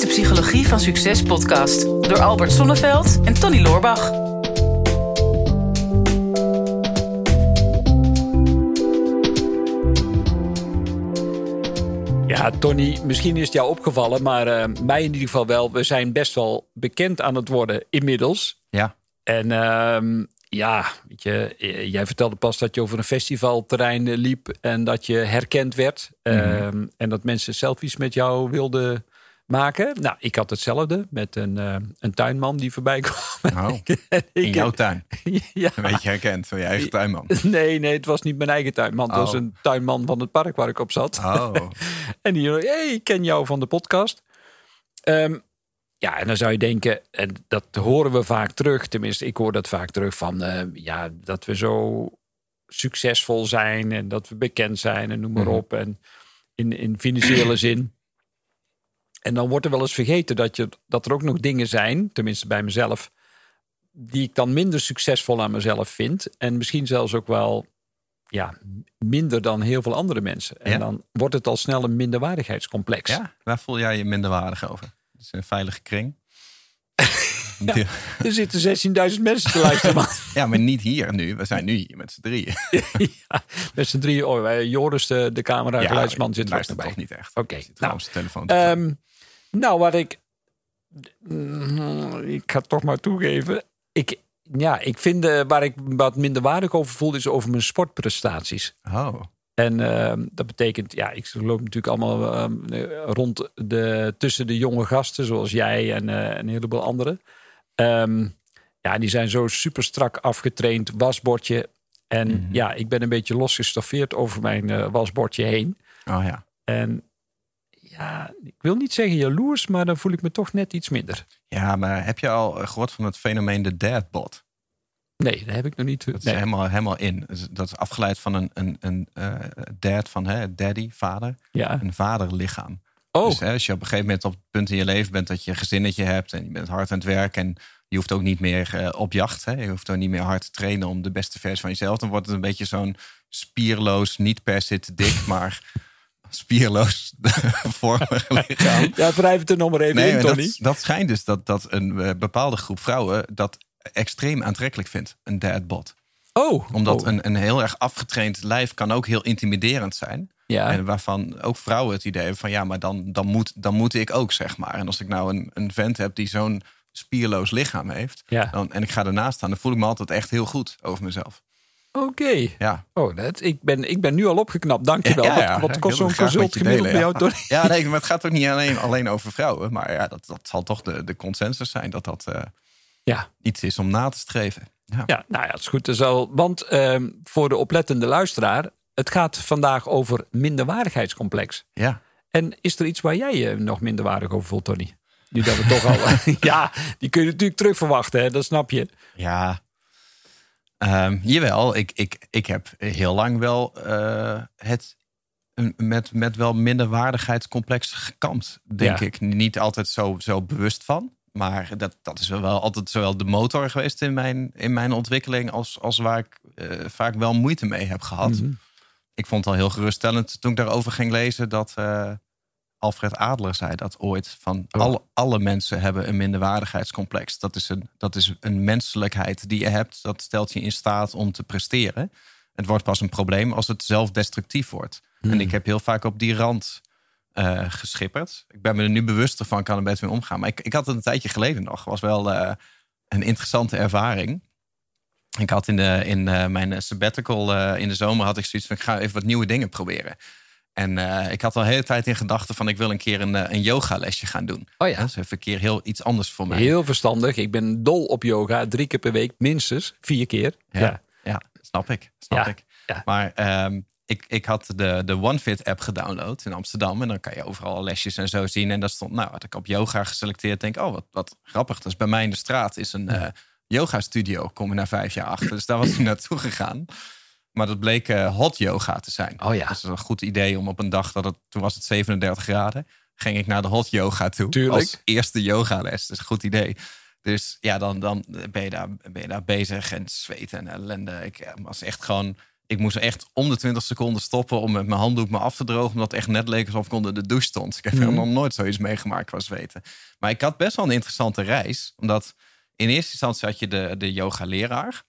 is de Psychologie van Succes podcast door Albert Sonneveld en Tony Loorbach. Ja, Tony, misschien is het jou opgevallen, maar eh, mij in ieder geval wel. We zijn best wel bekend aan het worden inmiddels. Ja. En ehm, ja, weet je, eh, jij vertelde pas dat je over een festivalterrein eh, liep en dat je herkend werd. Ehm, en dat mensen selfies met jou wilden maken. Nou, ik had hetzelfde met een, eh, een tuinman die voorbij kwam. Oh, in jouw tuin. ja. Een beetje herkend van je eigen tuinman. Nee, nee, het was niet mijn eigen tuinman. Het was Oh. een tuinman van het park waar ik op zat. Oh, En die, hey, ik ken jou van de podcast. Ehm, ja, en dan zou je denken, en dat horen we vaak terug. Tenminste, ik hoor dat vaak terug van, eh, ja, dat we zo succesvol zijn en dat we bekend zijn en noem maar Mhm. op. En in, in financiële zin. En dan wordt er wel eens vergeten dat, je, dat er ook nog dingen zijn, tenminste bij mezelf, die ik dan minder succesvol aan mezelf vind. En misschien zelfs ook wel ja, minder dan heel veel andere mensen. En Ja? dan wordt het al snel een minderwaardigheidscomplex. ja? Waar voel jij je minderwaardig over? Het is een veilige kring. Ja. Er zitten 16.000 mensen te luisteren. man. ja, maar niet hier nu. We zijn nu hier met z'n drieën. ja, met z'n drieën. Oh, wij- Joris, de, de camera, geluidsman, zit er ook bij. toch niet echt. Oké, gewoon nou, telefoon. Ehm, nou, wat ik. Mm, Ik ga het toch maar toegeven. Ik, ja, ik vind eh, waar ik wat minder waardig over voel, is over mijn sportprestaties. oh, En ehm, dat betekent, ja, ik loop natuurlijk allemaal ehm, eh, rond de, tussen de jonge gasten, zoals jij en eh, een heleboel anderen. Ehm, ja, die zijn zo super strak afgetraind, wasbordje. En Mhm. ja, ik ben een beetje losgestoffeerd over mijn eh, wasbordje heen. oh ja. En ja, ik wil niet zeggen jaloers, maar dan voel ik me toch net iets minder. Ja, maar heb je al eh, gehoord van het fenomeen de dadbot? Nee, dat heb ik nog niet. Dat is helemaal, helemaal in. Dus Dat is afgeleid van een, een, een eh, dad van hè, daddy, vader. Ja. Een vaderlichaam. Oh, Dus hè, als je op een gegeven moment op het punt in je leven bent dat je een gezinnetje hebt en je bent hard aan het werk en je hoeft ook niet meer eh, op jacht. Hè? Je hoeft ook niet meer hard te trainen om de beste versie van jezelf. Dan wordt het een beetje zo'n spierloos, niet per se te dik, maar spierloos vormig lichaam. ja, wrijf het er nog maar even Nee, in, Tony. dat, dat schijnt dus dat, dat een eh, bepaalde groep vrouwen dat extreem aantrekkelijk vindt, een dadbot. Oh, Omdat oh. een, een heel erg afgetraind lijf kan ook heel intimiderend zijn. Ja. En waarvan ook vrouwen het idee hebben van ja, maar dan, dan, moet, dan moet ik ook, zeg maar. En als ik nou een, een vent heb die zo'n spierloos lichaam heeft, Ja. dan, en ik ga ernaast staan, dan voel ik me altijd echt heel goed over mezelf. Oké. Ja, Oh, dat, ik, ben, ik ben nu al opgeknapt. Dankjewel. Ja, ja, wat, wat kost zo'n consult gemiddeld bij jou. Tony? ja nee, maar het gaat ook niet alleen, alleen over vrouwen. Maar ja, dat, dat zal toch de, de consensus zijn dat dat eh, Ja. iets is om na te streven. Ja. ja, nou ja, het is goed. Dus al, want ehm, voor de oplettende luisteraar, het gaat vandaag over minderwaardigheidscomplex. ja. En is er iets waar jij je nog minderwaardig over voelt, Tony? Nu dat we toch al... ja, die kun je natuurlijk terug verwachten, hè? dat snap je. Ja, Ehm, jawel, ik, ik, ik heb heel lang wel eh, het met, met wel minderwaardigheidscomplex gekampt, denk Ja. ik. Niet altijd zo, zo bewust van. Maar dat, dat is wel altijd zowel de motor geweest in mijn, in mijn ontwikkeling... als, als waar ik eh, vaak wel moeite mee heb gehad. Mhm. Ik vond het al heel geruststellend toen ik daarover ging lezen... dat eh, Alfred Adler zei dat ooit. Van Oh. alle, alle mensen hebben een minderwaardigheidscomplex. Dat is een, dat is een menselijkheid die je hebt. Dat stelt je in staat om te presteren. Het wordt pas een probleem als het zelfdestructief wordt. Hmm. En ik heb heel vaak op die rand eh, geschipperd. Ik ben me er nu bewuster van, kan er best mee omgaan. Maar ik, ik had het een tijdje geleden nog. was wel eh, een interessante ervaring. Ik had in, de, in eh, mijn sabbatical in de zomer had ik zoiets van... ik ga even wat nieuwe dingen proberen. En eh, ik had al de hele tijd in gedachten van... ik wil een keer een, eh, een yogalesje gaan doen. Oh ja. Dat is even een keer heel iets anders voor mij. Heel verstandig. Ik ben dol op yoga. Drie keer per week, minstens. Vier keer. Ja, Ja. ja. snap ik. Snap Ja, ik. ja. Maar ehm, ik, ik had de, de OneFit app gedownload in Amsterdam. En dan kan je overal lesjes en zo zien. En daar stond, nou, had ik op yoga geselecteerd. Denk, oh, wat, wat grappig. Dus bij mij in de straat is een eh, yoga studio. Kom er na vijf jaar achter. Dus daar was ik naartoe gegaan. Maar dat bleek eh, hot yoga te zijn. Oh ja. Dat is een goed idee om op een dag dat het, toen was het 37 graden, ging ik naar de hot yoga toe. Tuurlijk. Als eerste yogales. Dat is een goed idee. Dus ja, dan, dan ben, je daar, ben je daar bezig en zweten en ellende. Ik eh, was echt gewoon ik moest echt om de 20 seconden stoppen om met mijn handdoek me af te drogen. Omdat het echt net leek alsof ik onder de douche stond. Ik heb Mhm. helemaal nooit zoiets meegemaakt qua zweten. Maar ik had best wel een interessante reis. Omdat in eerste instantie had je de, de yoga-leraar.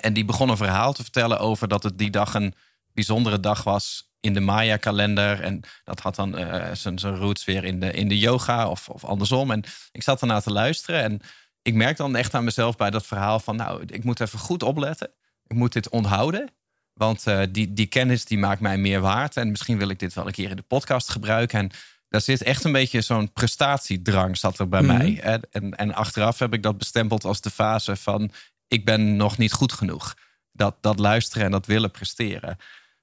En die begon een verhaal te vertellen over dat het die dag een bijzondere dag was in de Maya-kalender. En dat had dan eh, zijn zijn roots weer in de, in de yoga of, of andersom. En ik zat ernaar te luisteren en ik merkte dan echt aan mezelf bij dat verhaal van... nou, ik moet even goed opletten. Ik moet dit onthouden. Want eh, die, die kennis die maakt mij meer waard. En misschien wil ik dit wel een keer in de podcast gebruiken. En daar zit echt een beetje zo'n prestatiedrang zat er bij Mhm. mij. En, en, en achteraf heb ik dat bestempeld als de fase van... ik ben nog niet goed genoeg. Dat, dat luisteren en dat willen presteren.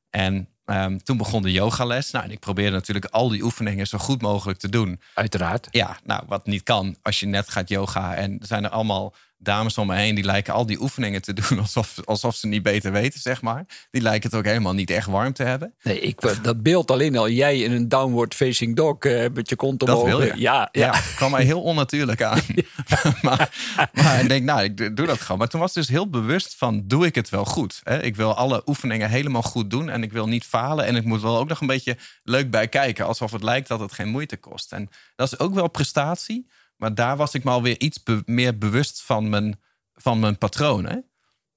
En ehm, toen begon de yogales. Nou, en ik probeerde natuurlijk al die oefeningen zo goed mogelijk te doen. Uiteraard. Ja, nou, wat niet kan als je net gaat yoga. En er zijn er allemaal dames om me heen die lijken al die oefeningen te doen alsof, alsof ze niet beter weten, zeg maar. Die lijken het ook helemaal niet echt warm te hebben. Nee, ik, dat beeld alleen al. Jij in een downward facing dog eh, met je kont Dat omhoog. wil je. Ja, ja. Ja, kwam mij heel onnatuurlijk aan. maar, maar ik denk, nou, ik doe dat gewoon. Maar toen was ik dus heel bewust van, doe ik het wel goed? Hè? Ik wil alle oefeningen helemaal goed doen en ik wil niet falen. En ik moet wel ook nog een beetje leuk bij kijken, alsof het lijkt dat het geen moeite kost. En dat is ook wel prestatie, maar daar was ik me alweer iets be- meer bewust van mijn, van mijn patronen.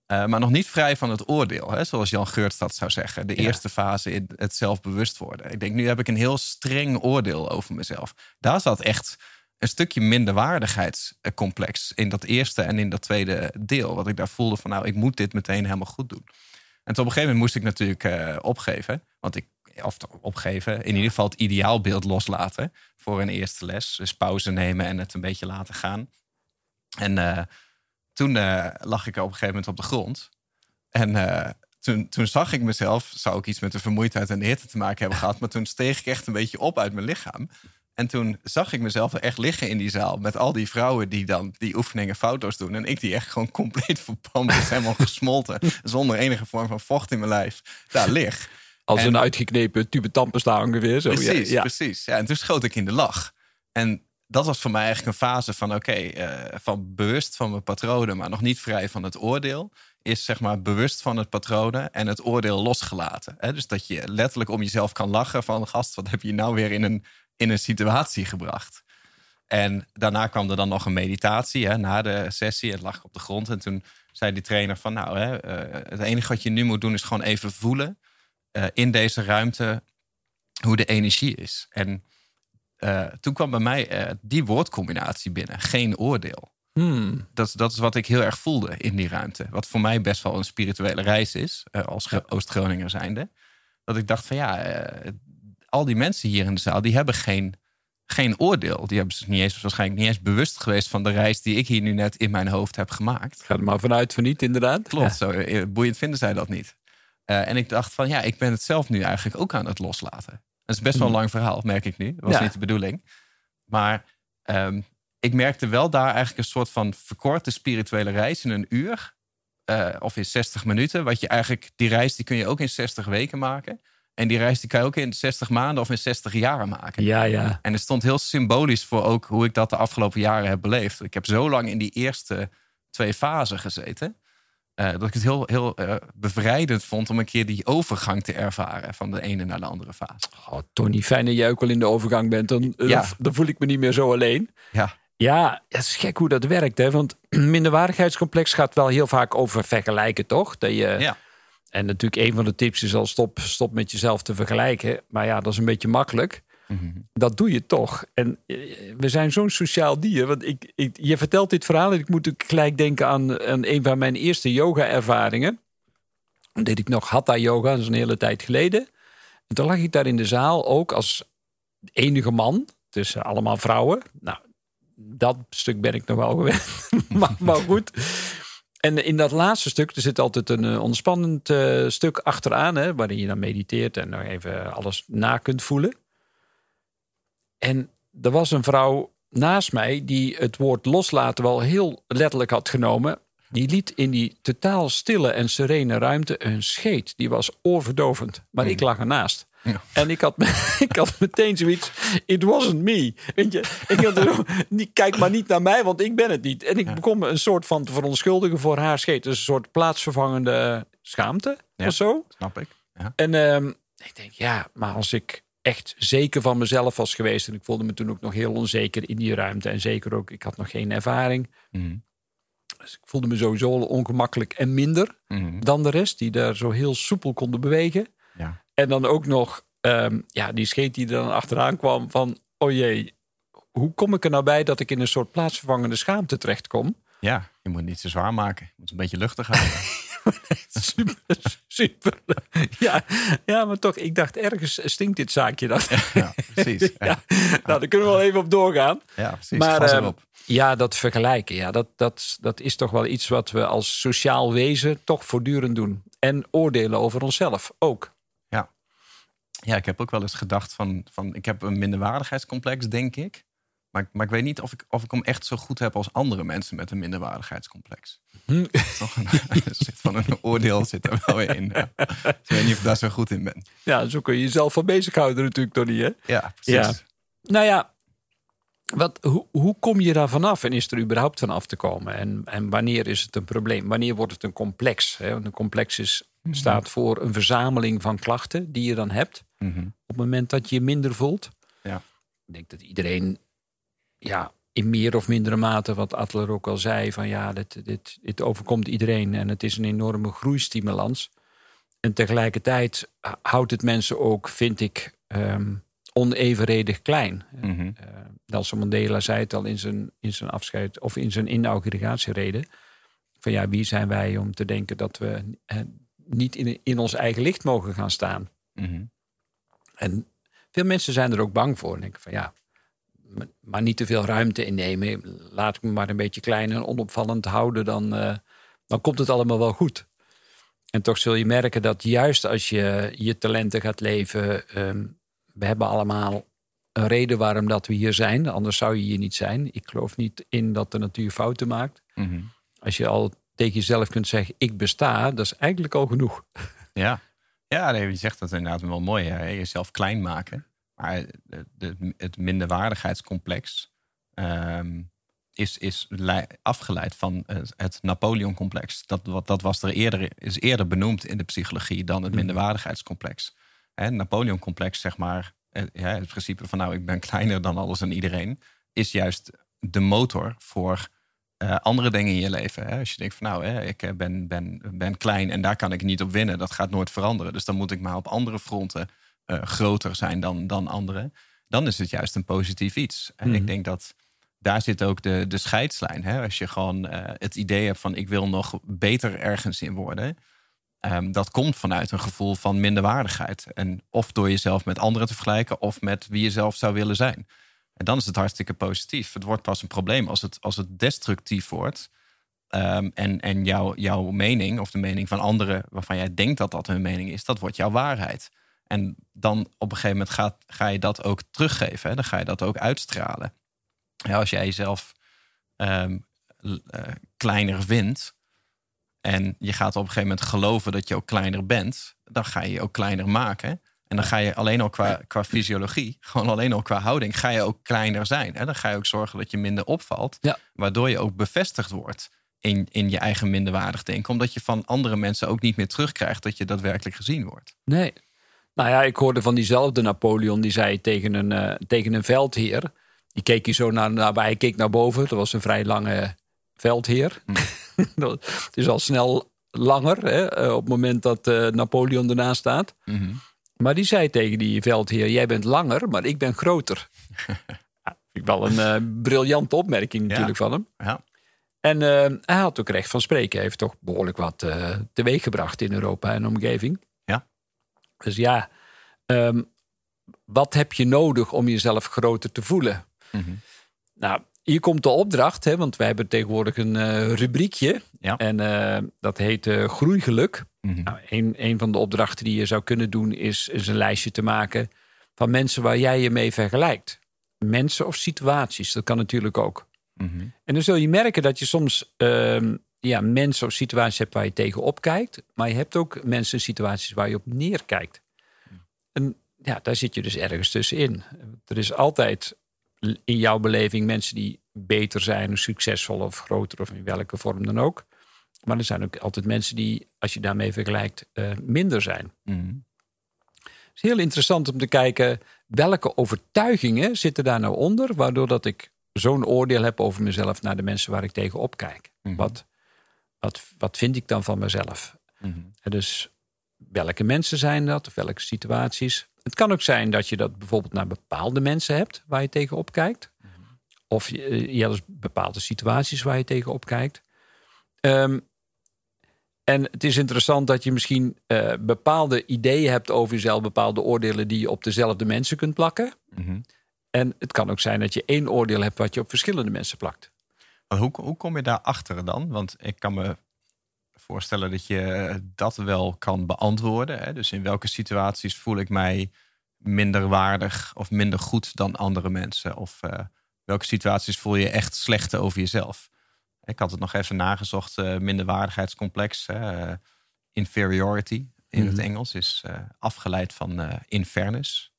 Eh, maar nog niet vrij van het oordeel, hè? zoals Jan Geurts dat zou zeggen. De Ja. eerste fase in het zelfbewust worden. Ik denk, nu heb ik een heel streng oordeel over mezelf. Daar zat echt een stukje minderwaardigheidscomplex in dat eerste en in dat tweede deel. Wat ik daar voelde van, nou, ik moet dit meteen helemaal goed doen. En op een gegeven moment moest ik natuurlijk eh, opgeven. Want ik, of opgeven, in ieder geval het ideaalbeeld loslaten voor een eerste les. Dus pauze nemen en het een beetje laten gaan. En eh, toen eh, lag ik op een gegeven moment op de grond. En toen, toen zag ik mezelf, zou ook iets met de vermoeidheid en de hitte te maken hebben gehad. Maar toen steeg ik echt een beetje op uit mijn lichaam. En toen zag ik mezelf echt liggen in die zaal. Met al die vrouwen die dan die oefeningen foto's doen. En ik die echt gewoon compleet verpand is. Helemaal gesmolten. Zonder enige vorm van vocht in mijn lijf. Daar lig. Als En- een uitgeknepen tube tandpasta ongeveer. Zo, ja. Precies, ja. precies. Ja, en toen schoot ik in de lach. En dat was voor mij eigenlijk een fase van oké, eh, van bewust van mijn patronen, maar nog niet vrij van het oordeel. Is zeg maar bewust van het patronen en het oordeel losgelaten. Hè? Dus dat je letterlijk om jezelf kan lachen van gast, wat heb je nou weer in een, in een situatie gebracht? En daarna kwam er dan nog een meditatie hè, na de sessie. En lag ik op de grond. En toen zei die trainer van nou, hè, eh, het enige wat je nu moet doen is gewoon even voelen eh, in deze ruimte hoe de energie is. En eh, toen kwam bij mij die woordcombinatie binnen. Geen oordeel. Hmm. Dat, is- dat is wat ik heel erg voelde in die ruimte. Wat voor mij best wel een spirituele reis is. als Gro- Oost-Groninger zijnde. Dat ik dacht van ja, al die mensen hier in de zaal... die hebben geen, geen oordeel. Die hebben zich niet eens, waarschijnlijk niet eens bewust geweest... van de reis die ik hier nu net in mijn hoofd heb gemaakt. Ga er maar vanuit van niet, inderdaad. Klopt, zo eh, boeiend vinden zij dat niet. Eh, en ik dacht van ja, ik ben het zelf nu eigenlijk ook aan het loslaten. Dat is best wel een lang verhaal, merk ik nu. Dat was Ja. niet de bedoeling. Maar ehm, ik merkte wel daar eigenlijk een soort van verkorte spirituele reis in een uur. eh, of in 60 minuten. Wat je eigenlijk, die reis die kun je ook in 60 weken maken. En die reis die kan je ook in 60 maanden of in 60 jaren maken. Ja, ja. En het stond heel symbolisch voor ook hoe ik dat de afgelopen jaren heb beleefd. Ik heb zo lang in die eerste twee fasen gezeten. eh, dat ik het heel, heel eh, bevrijdend vond om een keer die overgang te ervaren van de ene naar de andere fase. Oh, Tony, fijn dat jij ook al in de overgang bent. Dan, eh, Ja. dan, dan voel ik me niet meer zo alleen. Ja, Ja, het is gek hoe dat werkt. Hè? Want minderwaardigheidscomplex gaat wel heel vaak over vergelijken, toch? Dat je, ja. En natuurlijk een van de tips is al stop, stop met jezelf te vergelijken. Maar ja, dat is een beetje makkelijk. Mhm. Dat doe je toch. En eh, we zijn zo'n sociaal dier. Want ik, ik, je vertelt dit verhaal en ik moet ook gelijk denken aan, aan een van mijn eerste yoga-ervaringen. Dan deed ik nog hatha yoga, dat is een hele tijd geleden. En toen lag ik daar in de zaal ook als enige man. Tussen allemaal vrouwen. Nou, dat stuk ben ik nog wel gewend. maar, maar goed. En in dat laatste stuk, er zit altijd een eh, ontspannend eh, stuk achteraan, hè, waarin je dan mediteert en nog even alles na kunt voelen. En er was een vrouw naast mij die het woord loslaten wel heel letterlijk had genomen. Die liet in die totaal stille en serene ruimte een scheet. Die was oorverdovend. Maar ik lag ernaast. Ja. En ik had, ik had meteen zoiets. It wasn't me. Weet je, ik had er kijk maar niet naar mij, want ik ben het niet. En ik begon me een soort van te verontschuldigen voor haar scheet. Dus een soort plaatsvervangende schaamte. Ja. of zo. Snap ik. Ja. En ehm, ik denk, ja, maar als ik echt zeker van mezelf was geweest. en ik voelde me toen ook nog heel onzeker in die ruimte. en zeker ook, ik had nog geen ervaring. Mhm. Dus ik voelde me sowieso ongemakkelijk en minder Mhm. dan de rest, die daar zo heel soepel konden bewegen. Ja. En dan ook nog, ehm, ja, die scheet die er dan achteraan kwam van, oh jee, hoe kom ik er nou bij dat ik in een soort plaatsvervangende schaamte terechtkom? ja, je moet niet te zwaar maken. Je moet een beetje luchtig houden. Super, super. Ja, ja, maar toch, ik dacht ergens stinkt dit zaakje dan. ja, precies. Ja, Ja, nou, daar kunnen we wel even op doorgaan. ja precies. Maar, ehm. Ja, dat vergelijken, ja, dat, dat, dat is toch wel iets wat we als sociaal wezen toch voortdurend doen. En oordelen over onszelf ook. Ja, ik heb ook wel eens gedacht van, van ik heb een minderwaardigheidscomplex, denk ik. Maar, maar ik weet niet of ik, of ik hem echt zo goed heb als andere mensen met een minderwaardigheidscomplex. Hm. Toch een, zit van een oordeel zit er wel weer in. Ja. Dus ik weet niet of ik daar zo goed in ben. Ja, zo kun je jezelf van bezighouden natuurlijk, Tony. Hè? Ja, precies. Nou ja, wat, hoe, hoe kom je daar vanaf en is er überhaupt van af te komen? En, en wanneer is het een probleem? Wanneer wordt het een complex? Hè? Want een complex is, staat voor een verzameling van klachten die je dan hebt Mhm. op het moment dat je je minder voelt. Ja. Ik denk dat iedereen ja, in meer of mindere mate, wat Adler ook al zei, van ja, dit, dit, dit overkomt iedereen en het is een enorme groeistimulans. En tegelijkertijd houdt het mensen ook, vind ik, ehm, onevenredig klein. Mhm. Eh, Nelson Mandela zei het al in zijn, in zijn afscheid of in zijn inauguratierede. Van ja, wie zijn wij om te denken dat we eh, niet in, in ons eigen licht mogen gaan staan? Mhm. En veel mensen zijn er ook bang voor. En denken van ja, maar niet te veel ruimte innemen. Laat ik me maar een beetje klein en onopvallend houden. Dan, eh, dan komt het allemaal wel goed. En toch zul je merken dat juist als je je talenten gaat leven. ehm, we hebben allemaal een reden waarom dat we hier zijn. Anders zou je hier niet zijn. Ik geloof niet in dat de natuur fouten maakt. Mhm. Als je al tegen jezelf kunt zeggen: ik besta, dat is eigenlijk al genoeg. Ja, ja nee, je zegt dat inderdaad wel mooi. Hè? Jezelf klein maken. Maar de, de- het minderwaardigheidscomplex ehm, is, is lei- afgeleid van het, het Napoleon-complex. Dat, wat- dat was er eerder, is eerder benoemd in de psychologie dan het minderwaardigheidscomplex. Hè, Het Napoleon-complex, zeg maar, eh, ja, het principe van nou, ik ben kleiner dan alles en iedereen, is juist de motor voor eh, andere dingen in je leven. Hè? Als je denkt van nou, hè, ik eh, ben, ben, ben klein en daar kan ik niet op winnen. Dat gaat nooit veranderen. Dus dan moet ik maar op andere fronten eh, groter zijn dan, dan anderen. Dan is het juist een positief iets. En Mhm. ik denk dat daar zit ook de, de scheidslijn. Hè? Als je gewoon het idee hebt van ik wil nog beter ergens in worden. Ehm, dat komt vanuit een gevoel van minderwaardigheid. En of door jezelf met anderen te vergelijken of met wie je zelf zou willen zijn. En dan is het hartstikke positief. Het wordt pas een probleem als het, als het destructief wordt. Ehm, en en jouw, jouw mening, of de mening van anderen waarvan jij denkt dat dat hun mening is, dat wordt jouw waarheid. En dan op een gegeven moment ga je dat ook teruggeven. Hè? Dan ga je dat ook uitstralen. Ja, als jij jezelf ehm, eh, kleiner vindt en je gaat op een gegeven moment geloven dat je ook kleiner bent, dan ga je je ook kleiner maken. En dan ga je alleen al qua, qua fysiologie, gewoon alleen al qua houding, ga je ook kleiner zijn. En dan ga je ook zorgen dat je minder opvalt, Ja. waardoor je ook bevestigd wordt in, in je eigen minderwaardig denken. Omdat je van andere mensen ook niet meer terugkrijgt dat je daadwerkelijk gezien wordt. Nee. Nou ja, ik hoorde van diezelfde Napoleon, die zei tegen een, eh, tegen een veldheer. Die keek hij zo naar, naar, hij keek naar boven. Dat was een vrij lange veldheer. Het is al snel langer hè, eh, op het moment dat eh, Napoleon ernaast staat. Maar die zei tegen die veldheer: Jij bent langer, maar ik ben groter. ja, ik wel een eh, briljante opmerking natuurlijk van hem. Ja. En eh, hij had ook recht van spreken. Hij heeft toch behoorlijk wat eh teweeggebracht in Europa en omgeving. Ja. Dus ja, ehm, wat heb je nodig om jezelf groter te voelen? Mhm. Nou, hier komt de opdracht, hè, want wij hebben tegenwoordig een eh, rubriekje. Ja. En eh, dat heet eh, Groeigeluk. Mhm. Nou, een, een van de opdrachten die je zou kunnen doen is, is een lijstje te maken van mensen waar jij je mee vergelijkt. Mensen of situaties, dat kan natuurlijk ook. Mhm. En dan zul je merken dat je soms ehm, ja, mensen of situaties hebt waar je tegenop kijkt. Maar je hebt ook mensen en situaties waar je op neerkijkt. En ja, daar zit je dus ergens tussenin. Er is altijd in jouw beleving mensen die beter zijn, succesvol of groter of in welke vorm dan ook. Maar er zijn ook altijd mensen die, als je daarmee vergelijkt, eh, minder zijn. Mhm. Het is heel interessant om te kijken welke overtuigingen zitten daar nou onder, waardoor dat ik zo'n oordeel heb over mezelf naar de mensen waar ik tegenop kijk. Mhm. Wat, wat, wat vind ik dan van mezelf? Mhm. Dus welke mensen zijn dat, of welke situaties? Het kan ook zijn dat je dat bijvoorbeeld naar bepaalde mensen hebt waar je tegenop kijkt. Of je, eh, je hebt dus bepaalde situaties waar je tegenop kijkt. Ehm, en het is interessant dat je misschien eh, bepaalde ideeën hebt over jezelf, bepaalde oordelen die je op dezelfde mensen kunt plakken. Mhm. En het kan ook zijn dat je één oordeel hebt wat je op verschillende mensen plakt. Maar hoe, hoe kom je daarachter dan? Want ik kan me voorstellen dat je dat wel kan beantwoorden. Hè? Dus in welke situaties voel ik mij minder waardig of minder goed dan andere mensen? Of eh, welke situaties voel je echt slecht over jezelf? Ik had het nog even nagezocht. eh minderwaardigheidscomplex, eh, inferiority in het Mhm. Engels, is eh, afgeleid van infernis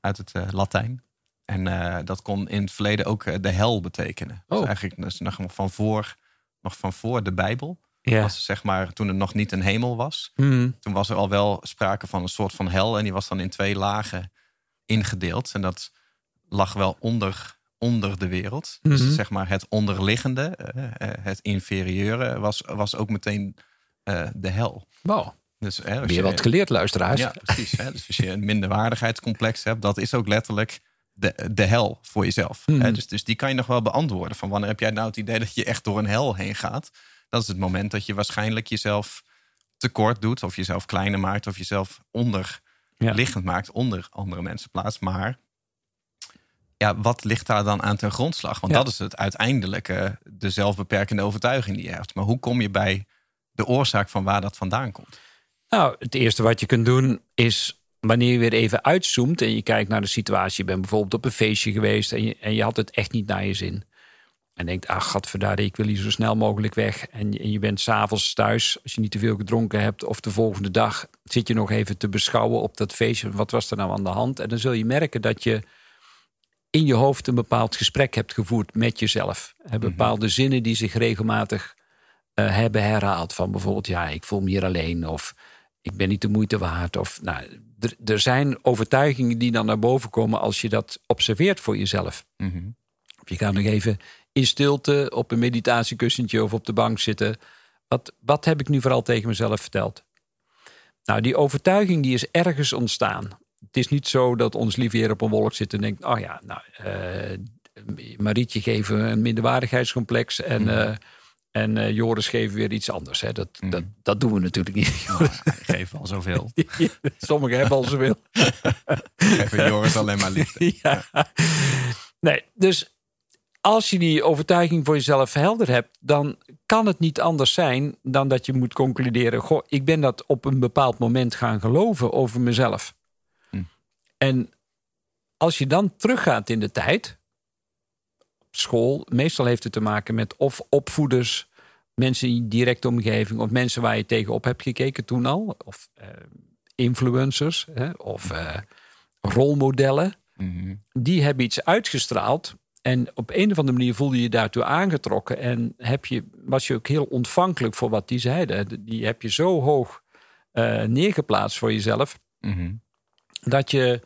uit het Latijn. En dat kon in het verleden ook de hel betekenen. Dus Oh. eigenlijk is nog van voor, nog van voor de Bijbel. Ja. Was, zeg maar, toen er nog niet een hemel was. Hmm. Toen was er al wel sprake van een soort van hel. En die was dan in twee lagen ingedeeld. En dat lag wel onder, onder de wereld. Mhm. Dus zeg maar het onderliggende, eh, eh, het inferieure, was, was ook meteen eh, de hel. Wow. Dus, hè, Weer je- wat geleerd, luisteraars. ja, precies. Hè? Dus als je een minderwaardigheidscomplex hebt, dat is ook letterlijk de, de hel voor jezelf. Mhm. Hè? Dus, dus die kan je nog wel beantwoorden. Van wanneer heb jij nou het idee dat je echt door een hel heen gaat? Dat is het moment dat je waarschijnlijk jezelf tekort doet, of jezelf kleiner maakt, of jezelf onderliggend maakt, onder andere mensen plaatst. Maar ja, wat ligt daar dan aan ten grondslag? Want Ja. dat is het uiteindelijke, de zelfbeperkende overtuiging die je hebt. Maar hoe kom je bij de oorzaak van waar dat vandaan komt? Nou, het eerste wat je kunt doen is wanneer je weer even uitzoomt en je kijkt naar de situatie. Je bent bijvoorbeeld op een feestje geweest en je, en je had het echt niet naar je zin. En denkt, ach, gadverdarre, ik wil hier zo snel mogelijk weg. En je, en je bent s'avonds thuis, als je niet te veel gedronken hebt... of de volgende dag zit je nog even te beschouwen op dat feestje. Wat was er nou aan de hand? En dan zul je merken dat je in je hoofd een bepaald gesprek hebt gevoerd met jezelf. Hè, Bepaalde zinnen die zich regelmatig eh, hebben herhaald. Van bijvoorbeeld, ja, ik voel me hier alleen. Of ik ben niet de moeite waard. Of, nou, er, zijn overtuigingen die dan naar boven komen als je dat observeert voor jezelf. Mhm. Of je gaat nog even in stilte op een meditatiekussentje of op de bank zitten. Wat, wat heb ik nu vooral tegen mezelf verteld? Nou, die overtuiging die is ergens ontstaan. Het is niet zo dat ons lieve heer op een wolk zit en denkt... oh ja, nou, eh, Marietje geven een minderwaardigheidscomplex... en, eh, en eh, Joris geven weer iets anders. Hè. Dat, dat, dat doen we natuurlijk niet. Geef al zoveel. Sommigen hebben al zoveel. Geef Joris alleen maar liefde. ja. Nee, dus als je die overtuiging voor jezelf helder hebt, dan kan het niet anders zijn dan dat je moet concluderen: Goh, ik ben dat op een bepaald moment gaan geloven over mezelf. En als je dan teruggaat in de tijd, op school, meestal heeft het te maken met of opvoeders, mensen in je directe omgeving, of mensen waar je tegenop hebt gekeken toen al, of eh, influencers, hè, of eh, rolmodellen Mhm. die hebben iets uitgestraald. En op een of andere manier voelde je je daartoe aangetrokken. En heb je, was je ook heel ontvankelijk voor wat die zeiden. Die heb je zo hoog eh, neergeplaatst voor jezelf. Mhm. Dat je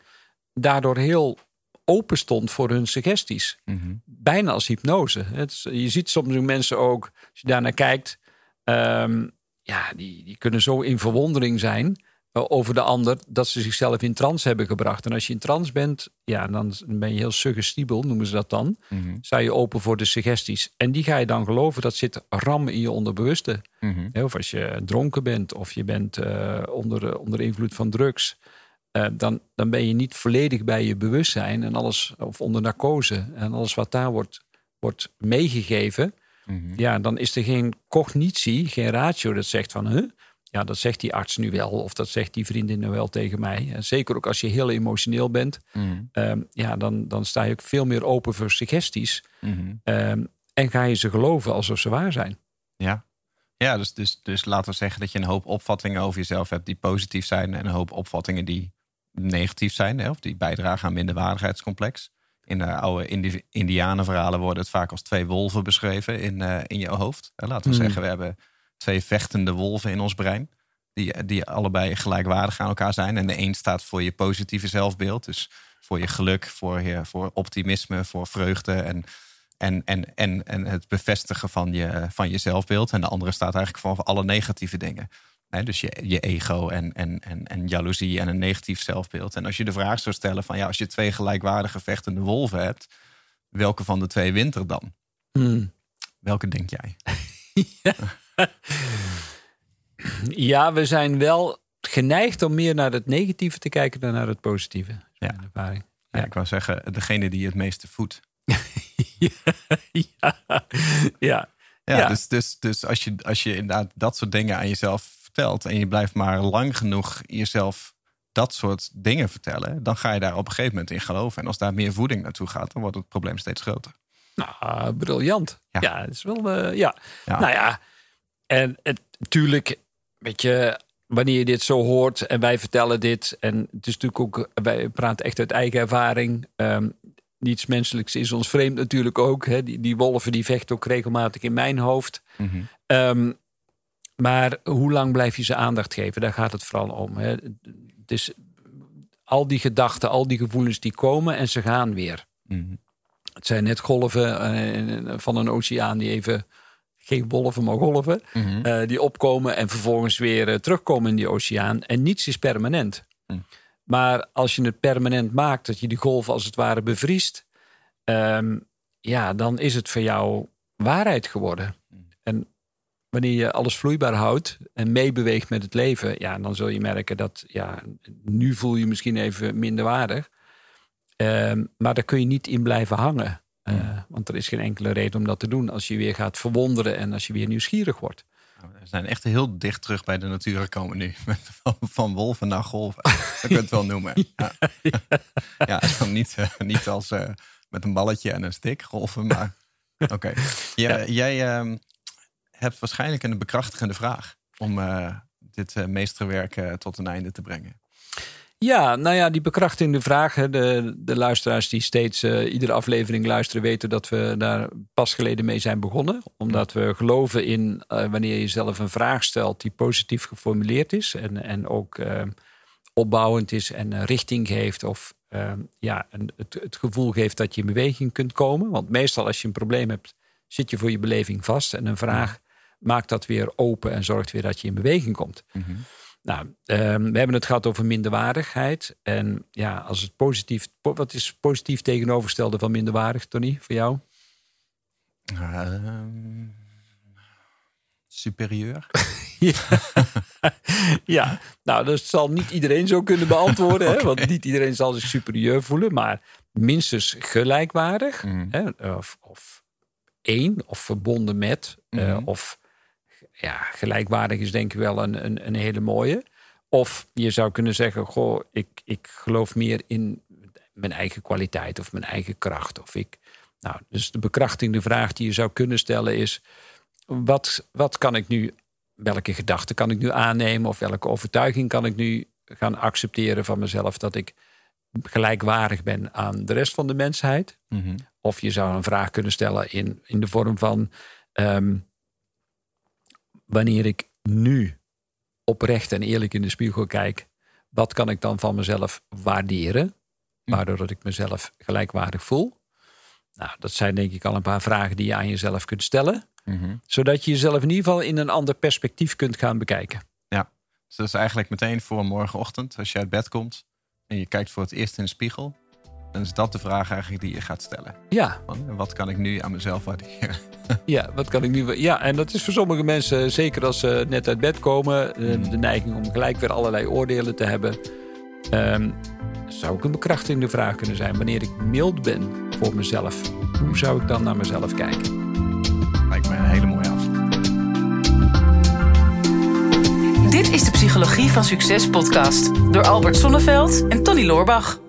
daardoor heel open stond voor hun suggesties. Mhm. Bijna als hypnose. Het je ziet soms mensen ook, als je daarnaar kijkt. ehm, ja, die, die kunnen zo in verwondering zijn eh, over de ander dat ze zichzelf in trance hebben gebracht. En als je in trance bent, ja, dan ben je heel suggestibel, noemen ze dat dan. Mhm. Sta je open voor de suggesties. En die ga je dan geloven, dat zit ram in je onderbewuste. Mhm. Of als je dronken bent of je bent eh, onder, onder invloed van drugs. Eh, dan, dan ben je niet volledig bij je bewustzijn en alles, of onder narcose. En alles wat daar wordt, wordt meegegeven. Mhm. Ja, dan is er geen cognitie, geen ratio dat zegt van... Huh? Ja, dat zegt die arts nu wel of dat zegt die vriendin nu wel tegen mij. En zeker ook als je heel emotioneel bent. Mhm. ehm, ja, dan, dan sta je ook veel meer open voor suggesties. Mhm. ehm, en ga je ze geloven alsof ze waar zijn. Ja, ja dus, dus, dus laten we zeggen dat je een hoop opvattingen over jezelf hebt die positief zijn en een hoop opvattingen die negatief zijn, hè, of die bijdragen aan minderwaardigheidscomplex. In de oude Indi Indianenverhalen worden het vaak als twee wolven beschreven in, eh, in je hoofd. Eh, Laten we Hmm. zeggen, we hebben twee vechtende wolven in ons brein. Die, die allebei gelijkwaardig aan elkaar zijn. En de een staat voor je positieve zelfbeeld. Dus voor je geluk, voor, je, voor optimisme, voor vreugde. En, en, en, en, en het bevestigen van je, van je zelfbeeld. En de andere staat eigenlijk voor alle negatieve dingen. Dus je, je ego en, en, en, en jaloezie en een negatief zelfbeeld. En als je de vraag zou stellen van ja, als je twee gelijkwaardige vechtende wolven hebt, welke van de twee wint er dan? Hmm. Welke denk jij? ja. ja, we zijn wel geneigd om meer naar het negatieve te kijken dan naar het positieve. Ja. ervaring. Ja. ik wou zeggen, degene die het meeste voedt. ja, ja. Ja, Dus, dus, dus als, je, als je inderdaad dat soort dingen aan jezelf vertelt en je blijft maar lang genoeg jezelf dat soort dingen vertellen, dan ga je daar op een gegeven moment in geloven. En als daar meer voeding naartoe gaat, dan wordt het probleem steeds groter. Nou, briljant. Ja, ja het is wel. Uh, ja. Nou ja, en het, natuurlijk, weet je, wanneer je dit zo hoort en wij vertellen dit, en het is natuurlijk ook, wij praten echt uit eigen ervaring. Um, niets menselijks is ons vreemd natuurlijk ook. Hè. Die, die wolven die vechten ook regelmatig in mijn hoofd. Mm -hmm. Maar hoe lang blijf je ze aandacht geven? Daar gaat het vooral om. Hè. Dus al die gedachten, al die gevoelens die komen en ze gaan weer. Mm Het zijn net golven uh, van een oceaan die even geen wolven, maar golven, mhm. eh, die opkomen en vervolgens weer uh, terugkomen in die oceaan. En niets is permanent. Mhm. Maar als je het permanent maakt, dat je die golven als het ware bevriest, ehm, ja, dan is het voor jou waarheid geworden. Mhm. Wanneer je alles vloeibaar houdt en meebeweegt met het leven, ja, dan zul je merken dat, ja, nu voel je misschien even minder waardig. Um, maar daar kun je niet in blijven hangen. Uh, want er is geen enkele reden om dat te doen als je weer gaat verwonderen en als je weer nieuwsgierig wordt. Nou, we zijn echt heel dicht terug bij de natuur gekomen nu. Van, van wolven naar golven. Dat kun je het wel noemen. Ja, ja. niet, uh, niet als uh, met een balletje en een stick golven, maar oké. Okay. Jij uh, hebt waarschijnlijk een bekrachtigende vraag om dit meesterwerk tot een einde te brengen. Ja, nou ja, die bekrachtigende vragen. De, de luisteraars die steeds uh, iedere aflevering luisteren, weten dat we daar pas geleden mee zijn begonnen. Omdat we geloven in uh, wanneer je zelf een vraag stelt die positief geformuleerd is. En, en ook uh, opbouwend is en richting geeft. Of ja, het, het gevoel geeft dat je in beweging kunt komen. Want meestal als je een probleem hebt, zit je voor je beleving vast. En een vraag maakt dat weer open en zorgt weer dat je in beweging komt. Mm -hmm. Nou, um, we hebben het gehad over minderwaardigheid. En ja, als het positief. Wat is positief tegenovergestelde van minderwaardig, Tony, voor jou? Uh, superieur. ja. ja, nou, dat zal niet iedereen zo kunnen beantwoorden. okay. hè, want niet iedereen zal zich superieur voelen. Maar minstens gelijkwaardig. Mm. Hè, of, of één, of verbonden met. Mm. Uh, of ja, gelijkwaardig is denk ik wel een, een, een hele mooie. Of je zou kunnen zeggen, goh, ik, ik geloof meer in mijn eigen kwaliteit of mijn eigen kracht. Of ik, nou, dus de bekrachtigende vraag die je zou kunnen stellen is: wat, wat kan ik nu, welke gedachten kan ik nu aannemen of welke overtuiging kan ik nu gaan accepteren van mezelf dat ik gelijkwaardig ben aan de rest van de mensheid? Mhm. Of je zou een vraag kunnen stellen in, in de vorm van: ehm, wanneer ik nu oprecht en eerlijk in de spiegel kijk, wat kan ik dan van mezelf waarderen, waardoor dat ik mezelf gelijkwaardig voel? Nou, dat zijn denk ik al een paar vragen die je aan jezelf kunt stellen, mhm. zodat je jezelf in ieder geval in een ander perspectief kunt gaan bekijken. Ja, dus dat is eigenlijk meteen voor morgenochtend, als je uit bed komt en je kijkt voor het eerst in de spiegel, dan is dat de vraag eigenlijk die je gaat stellen. Ja. wat kan ik nu aan mezelf waarderen? Ja, wat kan ik nu. Ja, en dat is voor sommige mensen, zeker als ze net uit bed komen, de, hmm. de neiging om gelijk weer allerlei oordelen te hebben. Um, zou ook een bekrachtigende vraag kunnen zijn. Wanneer ik mild ben voor mezelf, hoe zou ik dan naar mezelf kijken? Lijkt me een hele mooie afsluiting. Dit is de Psychologie van Succes podcast door Albert Sonneveld en Tony Loorbach.